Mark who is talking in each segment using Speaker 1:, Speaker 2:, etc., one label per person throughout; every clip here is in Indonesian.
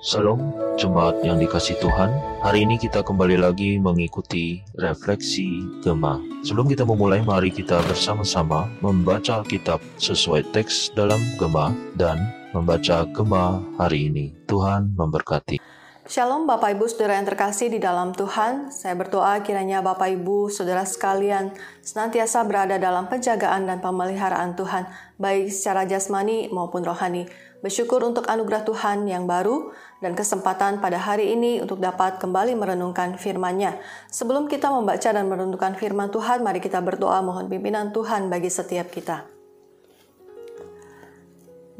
Speaker 1: Salam, jemaat yang dikasih Tuhan. Hari ini kita kembali lagi mengikuti refleksi Gema. Sebelum kita memulai, mari kita bersama-sama membaca Alkitab sesuai teks dalam Gema dan membaca Gema hari ini. Tuhan memberkati.
Speaker 2: Shalom Bapak Ibu Saudara yang terkasih di dalam Tuhan. Saya berdoa kiranya Bapak Ibu Saudara sekalian senantiasa berada dalam penjagaan dan pemeliharaan Tuhan, baik secara jasmani maupun rohani. Bersyukur untuk anugerah Tuhan yang baru dan kesempatan pada hari ini untuk dapat kembali merenungkan firman-Nya. Sebelum kita membaca dan merenungkan firman Tuhan, mari kita berdoa mohon pimpinan Tuhan bagi setiap kita.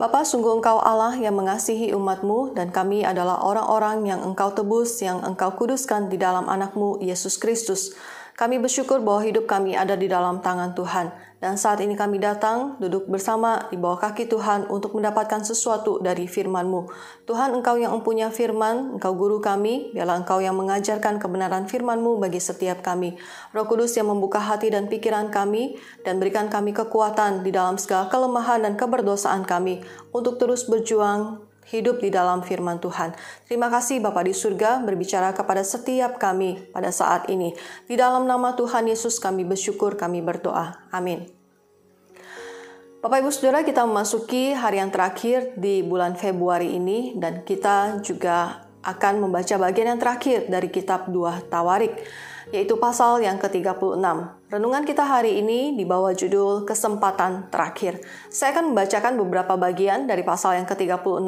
Speaker 2: Bapa, sungguh Engkau Allah yang mengasihi umatmu dan kami adalah orang-orang yang Engkau tebus, yang Engkau kuduskan di dalam anakmu, Yesus Kristus. Kami bersyukur bahwa hidup kami ada di dalam tangan Tuhan. Dan saat ini kami datang, duduk bersama di bawah kaki Tuhan untuk mendapatkan sesuatu dari firman-Mu. Tuhan, Engkau yang mempunyai firman, Engkau guru kami, biarlah Engkau yang mengajarkan kebenaran firman-Mu bagi setiap kami. Roh Kudus yang membuka hati dan pikiran kami, dan berikan kami kekuatan di dalam segala kelemahan dan keberdosaan kami, untuk terus berjuang hidup di dalam firman Tuhan. Terima kasih Bapa di surga berbicara kepada setiap kami pada saat ini. Di dalam nama Tuhan Yesus kami bersyukur, kami berdoa. Amin. Bapak Ibu Saudara kita memasuki hari yang terakhir di bulan Februari ini dan kita juga akan membaca bagian yang terakhir dari kitab 2 Tawarik yaitu pasal yang ke-36. Renungan kita hari ini di bawah judul Kesempatan Terakhir. Saya akan membacakan beberapa bagian dari pasal yang ke-36.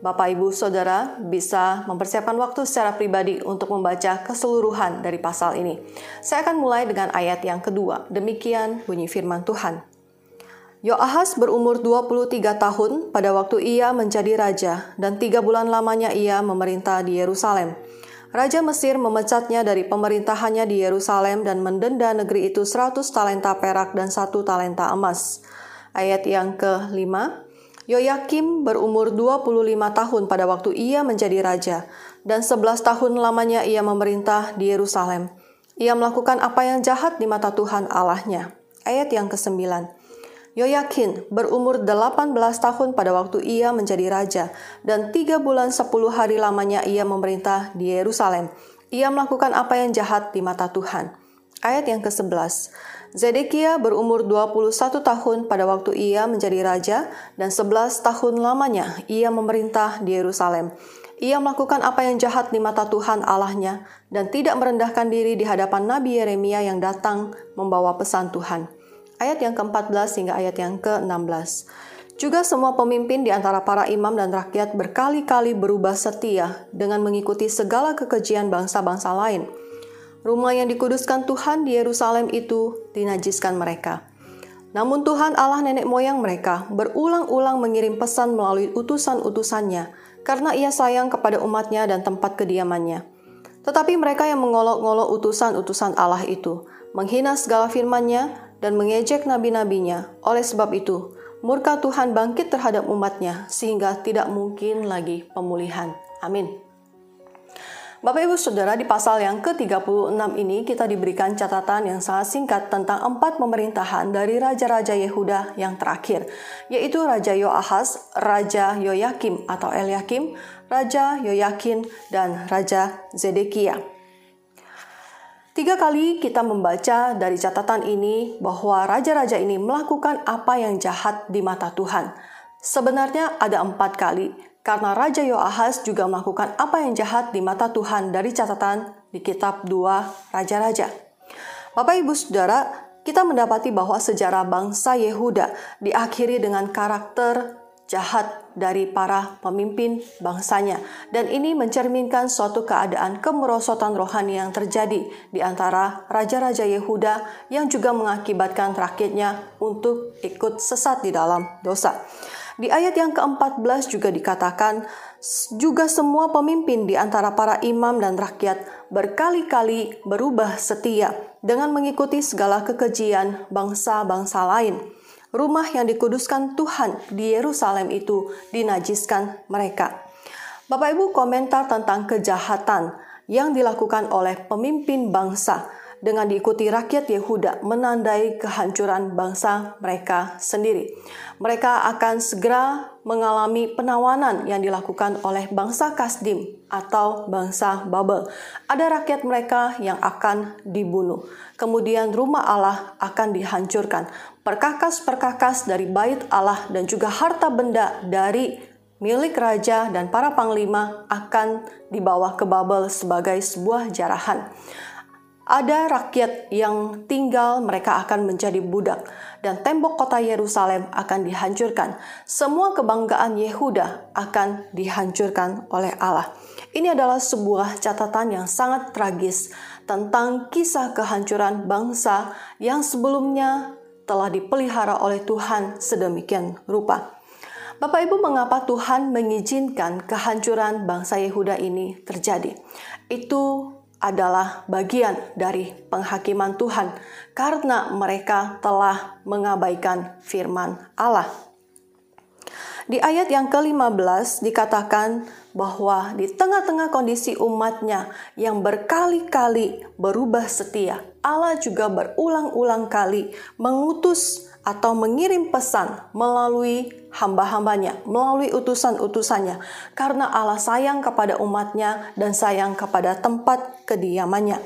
Speaker 2: Bapak, Ibu, Saudara bisa mempersiapkan waktu secara pribadi untuk membaca keseluruhan dari pasal ini. Saya akan mulai dengan ayat yang kedua. Demikian bunyi firman Tuhan. Yoahas berumur 23 tahun pada waktu ia menjadi raja, dan tiga bulan lamanya ia memerintah di Yerusalem. Raja Mesir memecatnya dari pemerintahannya di Yerusalem dan mendenda negeri itu 100 talenta perak dan satu talenta emas. Ayat yang kelima, Yoyakim berumur 25 tahun pada waktu ia menjadi raja, dan 11 tahun lamanya ia memerintah di Yerusalem. Ia melakukan apa yang jahat di mata Tuhan Allahnya. Ayat yang kesembilan, Yoyakin berumur 18 tahun pada waktu ia menjadi raja, dan tiga bulan sepuluh hari lamanya ia memerintah di Yerusalem. Ia melakukan apa yang jahat di mata Tuhan. Ayat yang ke-11. Zedekia berumur 21 tahun pada waktu ia menjadi raja, dan 11 tahun lamanya ia memerintah di Yerusalem. Ia melakukan apa yang jahat di mata Tuhan Allahnya, dan tidak merendahkan diri di hadapan Nabi Yeremia yang datang membawa pesan Tuhan ayat yang ke-14 hingga ayat yang ke-16. Juga semua pemimpin di antara para imam dan rakyat berkali-kali berubah setia dengan mengikuti segala kekejian bangsa-bangsa lain. Rumah yang dikuduskan Tuhan di Yerusalem itu dinajiskan mereka. Namun Tuhan Allah nenek moyang mereka berulang-ulang mengirim pesan melalui utusan-utusannya karena ia sayang kepada umatnya dan tempat kediamannya. Tetapi mereka yang mengolok-ngolok utusan-utusan Allah itu, menghina segala firman-Nya dan mengejek nabi-nabinya. Oleh sebab itu, murka Tuhan bangkit terhadap umatnya sehingga tidak mungkin lagi pemulihan. Amin. Bapak Ibu Saudara, di pasal yang ke-36 ini kita diberikan catatan yang sangat singkat tentang empat pemerintahan dari Raja-Raja Yehuda yang terakhir, yaitu Raja Yoahaz, Raja Yoyakim atau Eliakim, Raja Yoyakin, dan Raja Zedekia. Tiga kali kita membaca dari catatan ini bahwa raja-raja ini melakukan apa yang jahat di mata Tuhan. Sebenarnya ada empat kali, karena Raja Yoahaz juga melakukan apa yang jahat di mata Tuhan dari catatan di kitab dua Raja-Raja. Bapak Ibu Saudara, kita mendapati bahwa sejarah bangsa Yehuda diakhiri dengan karakter jahat dari para pemimpin bangsanya. Dan ini mencerminkan suatu keadaan kemerosotan rohani yang terjadi di antara raja-raja Yehuda yang juga mengakibatkan rakyatnya untuk ikut sesat di dalam dosa. Di ayat yang ke-14 juga dikatakan, juga semua pemimpin di antara para imam dan rakyat berkali-kali berubah setia dengan mengikuti segala kekejian bangsa-bangsa lain rumah yang dikuduskan Tuhan di Yerusalem itu dinajiskan mereka. Bapak Ibu komentar tentang kejahatan yang dilakukan oleh pemimpin bangsa dengan diikuti rakyat Yehuda menandai kehancuran bangsa mereka sendiri. Mereka akan segera mengalami penawanan yang dilakukan oleh bangsa Kasdim atau bangsa Babel. Ada rakyat mereka yang akan dibunuh. Kemudian rumah Allah akan dihancurkan. Perkakas-perkakas dari bait Allah dan juga harta benda dari milik raja dan para panglima akan dibawa ke Babel sebagai sebuah jarahan. Ada rakyat yang tinggal, mereka akan menjadi budak, dan tembok kota Yerusalem akan dihancurkan. Semua kebanggaan Yehuda akan dihancurkan oleh Allah. Ini adalah sebuah catatan yang sangat tragis tentang kisah kehancuran bangsa yang sebelumnya telah dipelihara oleh Tuhan sedemikian rupa. Bapak Ibu, mengapa Tuhan mengizinkan kehancuran bangsa Yehuda ini terjadi? Itu adalah bagian dari penghakiman Tuhan karena mereka telah mengabaikan firman Allah. Di ayat yang ke-15 dikatakan bahwa di tengah-tengah kondisi umatnya yang berkali-kali berubah setia, Allah juga berulang-ulang kali mengutus atau mengirim pesan melalui hamba-hambanya, melalui utusan-utusannya, karena Allah sayang kepada umatnya dan sayang kepada tempat kediamannya.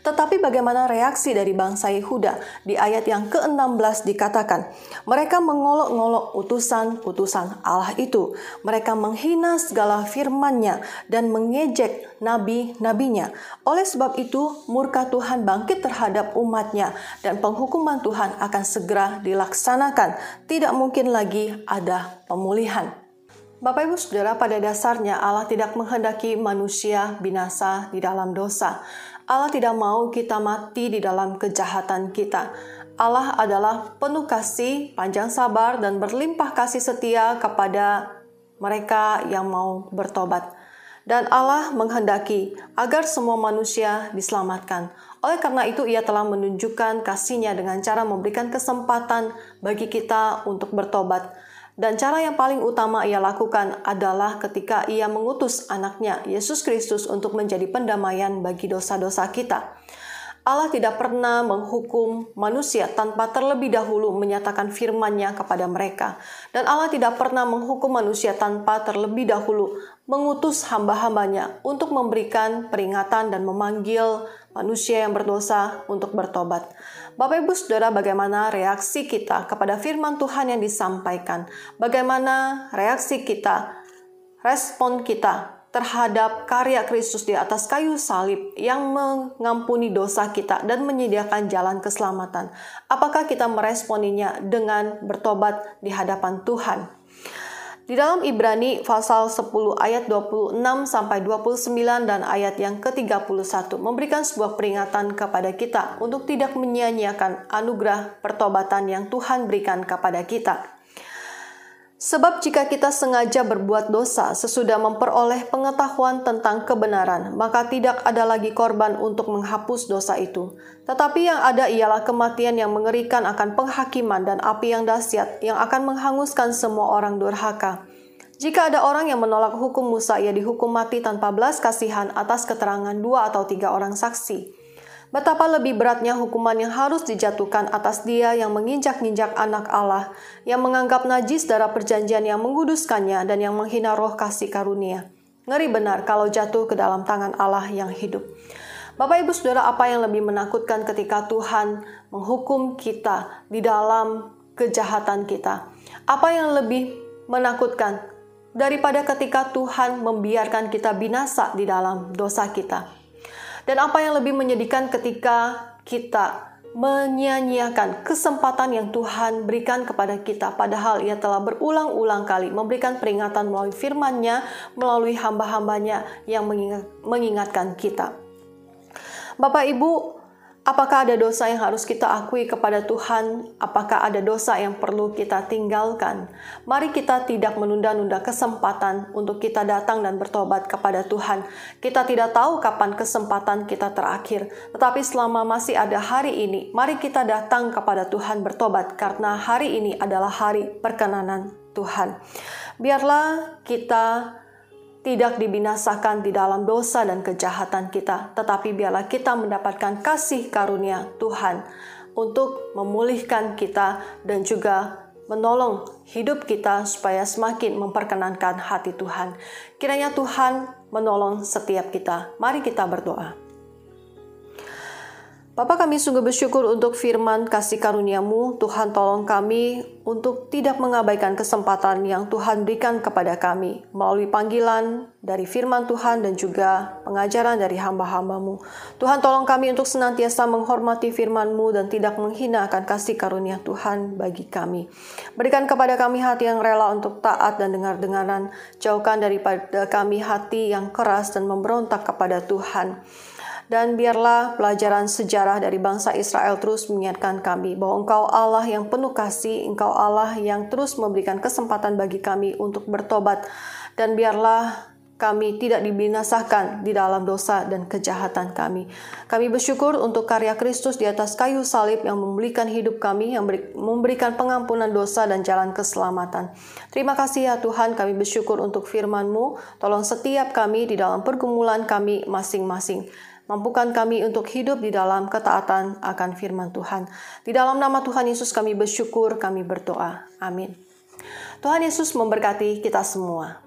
Speaker 2: Tetapi bagaimana reaksi dari bangsa Yehuda? Di ayat yang ke-16 dikatakan, mereka mengolok-ngolok utusan-utusan Allah itu. Mereka menghina segala firman-Nya dan mengejek nabi-nabinya. Oleh sebab itu, murka Tuhan bangkit terhadap umatnya dan penghukuman Tuhan akan segera dilaksanakan. Tidak mungkin lagi ada pemulihan. Bapak Ibu Saudara, pada dasarnya Allah tidak menghendaki manusia binasa di dalam dosa. Allah tidak mau kita mati di dalam kejahatan kita. Allah adalah penuh kasih, panjang sabar, dan berlimpah kasih setia kepada mereka yang mau bertobat. Dan Allah menghendaki agar semua manusia diselamatkan. Oleh karena itu, Ia telah menunjukkan kasihnya dengan cara memberikan kesempatan bagi kita untuk bertobat dan cara yang paling utama ia lakukan adalah ketika ia mengutus anaknya, Yesus Kristus, untuk menjadi pendamaian bagi dosa-dosa kita. Allah tidak pernah menghukum manusia tanpa terlebih dahulu menyatakan firman-Nya kepada mereka. Dan Allah tidak pernah menghukum manusia tanpa terlebih dahulu mengutus hamba-hambanya untuk memberikan peringatan dan memanggil manusia yang berdosa untuk bertobat. Bapak Ibu Saudara, bagaimana reaksi kita kepada firman Tuhan yang disampaikan? Bagaimana reaksi kita, respon kita terhadap karya Kristus di atas kayu salib yang mengampuni dosa kita dan menyediakan jalan keselamatan? Apakah kita meresponinya dengan bertobat di hadapan Tuhan? Di dalam Ibrani pasal 10 ayat 26 sampai 29 dan ayat yang ke-31 memberikan sebuah peringatan kepada kita untuk tidak menyia-nyiakan anugerah pertobatan yang Tuhan berikan kepada kita. Sebab jika kita sengaja berbuat dosa sesudah memperoleh pengetahuan tentang kebenaran, maka tidak ada lagi korban untuk menghapus dosa itu. Tetapi yang ada ialah kematian yang mengerikan akan penghakiman dan api yang dahsyat yang akan menghanguskan semua orang durhaka. Jika ada orang yang menolak hukum Musa, ia dihukum mati tanpa belas kasihan atas keterangan dua atau tiga orang saksi. Betapa lebih beratnya hukuman yang harus dijatuhkan atas dia yang menginjak-injak anak Allah, yang menganggap najis darah perjanjian yang menguduskannya dan yang menghina roh kasih karunia. Ngeri benar kalau jatuh ke dalam tangan Allah yang hidup. Bapak Ibu Saudara, apa yang lebih menakutkan ketika Tuhan menghukum kita di dalam kejahatan kita? Apa yang lebih menakutkan daripada ketika Tuhan membiarkan kita binasa di dalam dosa kita? Dan apa yang lebih menyedihkan ketika kita menyia-nyiakan kesempatan yang Tuhan berikan kepada kita padahal ia telah berulang-ulang kali memberikan peringatan melalui firman-Nya, melalui hamba-hambanya yang mengingatkan kita. Bapak Ibu, Apakah ada dosa yang harus kita akui kepada Tuhan? Apakah ada dosa yang perlu kita tinggalkan? Mari kita tidak menunda-nunda kesempatan untuk kita datang dan bertobat kepada Tuhan. Kita tidak tahu kapan kesempatan kita terakhir, tetapi selama masih ada hari ini, mari kita datang kepada Tuhan bertobat karena hari ini adalah hari perkenanan Tuhan. Biarlah kita tidak dibinasakan di dalam dosa dan kejahatan kita, tetapi biarlah kita mendapatkan kasih karunia Tuhan untuk memulihkan kita dan juga menolong hidup kita supaya semakin memperkenankan hati Tuhan. Kiranya Tuhan menolong setiap kita. Mari kita berdoa. Bapak kami sungguh bersyukur untuk firman kasih karuniamu. Tuhan tolong kami untuk tidak mengabaikan kesempatan yang Tuhan berikan kepada kami melalui panggilan dari firman Tuhan dan juga pengajaran dari hamba-hambamu. Tuhan tolong kami untuk senantiasa menghormati firman-Mu dan tidak menghina akan kasih karunia Tuhan bagi kami. Berikan kepada kami hati yang rela untuk taat dan dengar-dengaran. Jauhkan daripada kami hati yang keras dan memberontak kepada Tuhan. Dan biarlah pelajaran sejarah dari bangsa Israel terus mengingatkan kami bahwa Engkau Allah yang penuh kasih, Engkau Allah yang terus memberikan kesempatan bagi kami untuk bertobat. Dan biarlah kami tidak dibinasakan di dalam dosa dan kejahatan kami. Kami bersyukur untuk karya Kristus di atas kayu salib yang memulihkan hidup kami, yang memberikan pengampunan dosa dan jalan keselamatan. Terima kasih ya Tuhan, kami bersyukur untuk firman-Mu. Tolong setiap kami di dalam pergumulan kami masing-masing. Mampukan kami untuk hidup di dalam ketaatan akan firman Tuhan. Di dalam nama Tuhan Yesus kami bersyukur, kami berdoa. Amin. Tuhan Yesus memberkati kita semua.